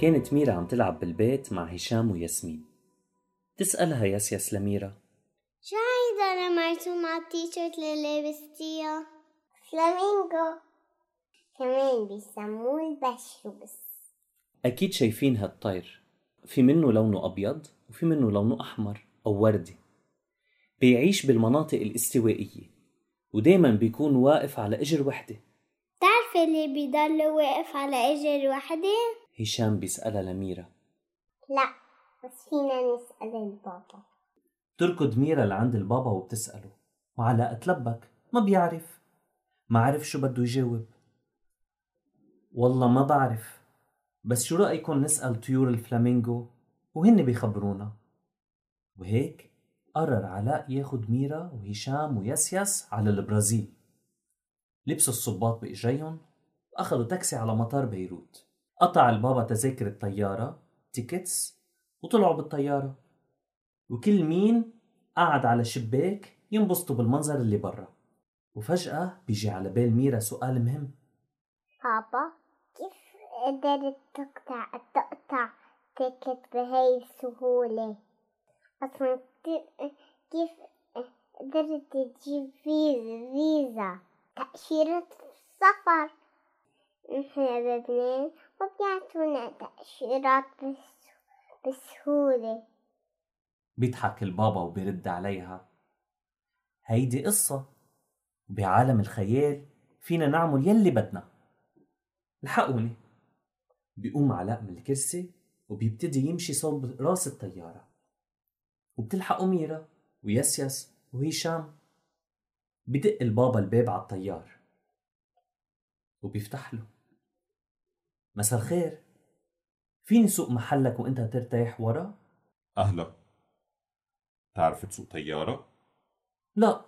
كانت ميرا عم تلعب بالبيت مع هشام وياسمين. تسألها ياسياس لميرا. شو هيدا أنا مرسوم على التيشيرت اللي لابستيها؟ فلامينغو. كمان بيسموه البشروس أكيد شايفين هالطير. في منه لونه أبيض وفي منه لونه أحمر أو وردي بيعيش بالمناطق الاستوائية ودايما بيكون واقف على إجر وحدة. بتعرفي اللي بيضل واقف على إجر وحدة؟ هشام بيسألها لميرا لا بس فينا نسأل البابا. تركض ميرا لعند البابا وبتسأله وعلاء تلبك ما بيعرف. ما عرف شو بده يجاوب. والله ما بعرف. بس شو رأيكم نسأل طيور الفلامينغو؟ وهن بيخبرونا. وهيك قرر علاء ياخد ميرا وهشام ويسيس على البرازيل. لبسوا الصباط بإجريهم وأخذوا تاكسي على مطار بيروت. قطع البابا تذاكر الطيارة tickets وطلعوا بالطيارة. وكل مين قعد على شباك ينبسطوا بالمنظر اللي برا. وفجأة بيجي على بال ميرا سؤال مهم. بابا كيف قدرت تقطع تقطع ticket بهاي السهولة؟ أصلا كيف قدرت تجيب فيزا فيزا؟ تأشيرة سفر نحن بلبنان ما بيعطونا تأشيرات بس بسهولة. بيضحك البابا وبيرد عليها. هيدي قصة بعالم الخيال فينا نعمل يلي بدنا. الحقوني بيقوم علاء من الكرسي وبيبتدي يمشي صوب راس الطيارة. وبتلحقوا ميرا ويسيس وهشام. بدق البابا الباب على الطيار. وبيفتح له. مساء الخير. فيني سوق محلك وانت ترتاح ورا؟ أهلا. تعرف تسوق طيارة؟ لا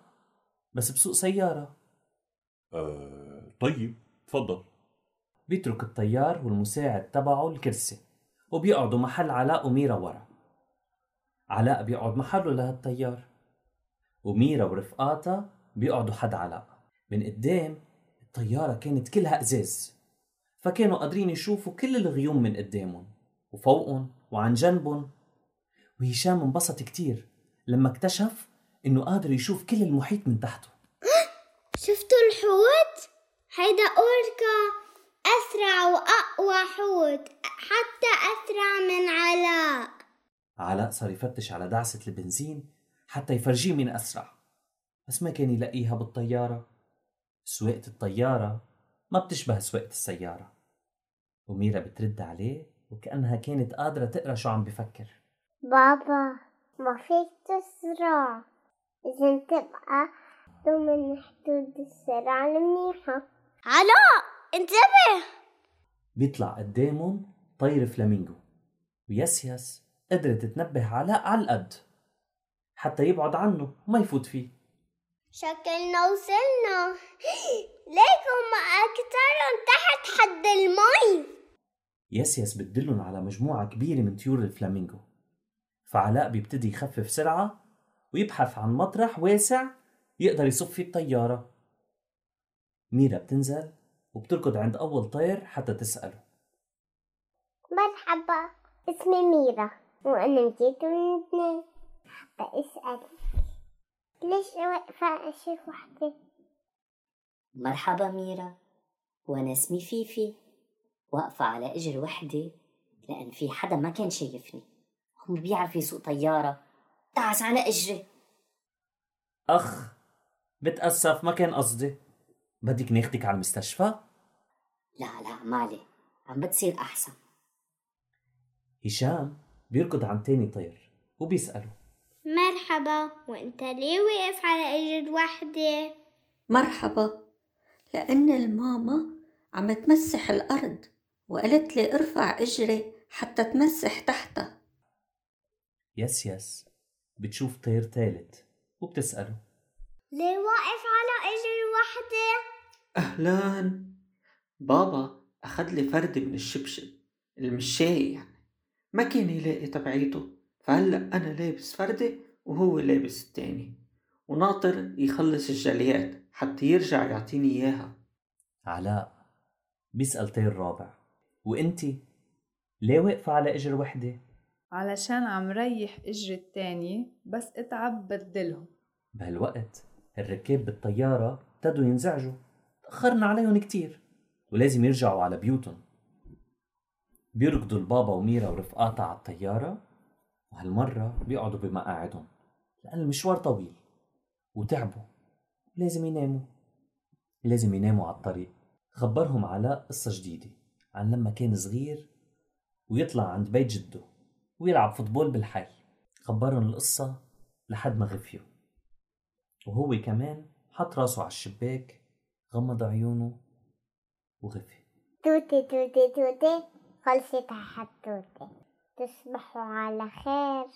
بس بسوق سيارة. آه طيب تفضل. بيترك الطيار والمساعد تبعه الكرسي وبيقعدوا محل علاء وميرا ورا. علاء بيقعد محله لهالطيار وميرا ورفقاتها بيقعدوا حد علاء. من قدام الطيارة كانت كلها أزاز. فكانوا قادرين يشوفوا كل الغيوم من قدامهم وفوقهم وعن جنبهم. وهشام انبسط كتير لما اكتشف إنه قادر يشوف كل المحيط من تحته. شفتوا الحوت؟ هيدا أوركا أسرع وأقوى حوت حتى أسرع من علاء. علاء صار يفتش على دعسة البنزين حتى يفرجيه مين أسرع بس ما كان يلاقيها بالطيارة. سواقة الطيارة ما بتشبه سواقة السيارة. وميرا بترد عليه وكأنها كانت قادرة تقرأ شو عم بفكر. بابا ما فيك تسرع. لازم تبقى ضمن حدود السرعة المنيحة. علاء انتبه. بيطلع قدامهم طير فلامينغو. ويسيس قدرت تنبه علاء على القد. حتى يبعد عنه وما يفوت فيه. شكلنا وصلنا ليكم أكتر تحت حد المي. يسيس بتدلن على مجموعة كبيرة من طيور الفلامينغو. فعلاء بيبتدي يخفف سرعة ويبحث عن مطرح واسع يقدر يصب فيه الطيارة. ميرا بتنزل وبتركض عند أول طير حتى تسأله. مرحبا اسمي ميرا وأنا جيت من لبنان حتى أسأل ليش واقفة أشوف وحدي مرحبا ميرا وأنا اسمي فيفي. واقفة على إجر وحدة لأن في حدا ما كان شايفني. هم بيعرف يسوق طيارة. دعس على إجري. أخ بتأسف ما كان قصدي. بدك ناخدك على المستشفى؟ لا لا مالي. عم بتصير أحسن. هشام بيركض عن تاني طير وبيسأله. مرحبا. وأنت ليه واقف على اجر وحدة؟ مرحبا. لأن الماما عم تمسح الأرض وقالت لي ارفع إجري حتى تمسح تحتها. yes yes. بتشوف طير تالت وبتسأله. ليه واقف على اجر وحدة؟ لأن بابا أخذ لي فردة من الشبشب المشاي يعني. ما كان يلاقي تبعيته. فهلأ أنا لابس فردة وهو لابس التاني وناطر يخلص الجليات حتى يرجع يعطيني إياها. علاء بيسأل طير رابع وانتي ليه واقفة على إجر وحدة؟ علشان عم ريح إجر التانية بس اتعب بدلهم. بهالوقت الركاب بالطيارة ابتدوا ينزعجوا تأخرنا عليهم كتير ولازم يرجعوا على بيوتهم. بيركضوا البابا وميرا ورفقاتها على الطيارة؟ وهالمرة بيقعدوا بمقاعدهم لأن المشوار طويل وتعبوا لازم يناموا. لازم يناموا على الطريق. خبرهم علاء قصة جديدة عن لما كان صغير ويطلع عند بيت جده ويلعب football بالحي. خبرهم القصة لحد ما غفيوا. وهو كمان حط راسه على الشباك غمض عيونه وغفي. توتي توتي توتي خلصت حتوتي تصبحوا على خير.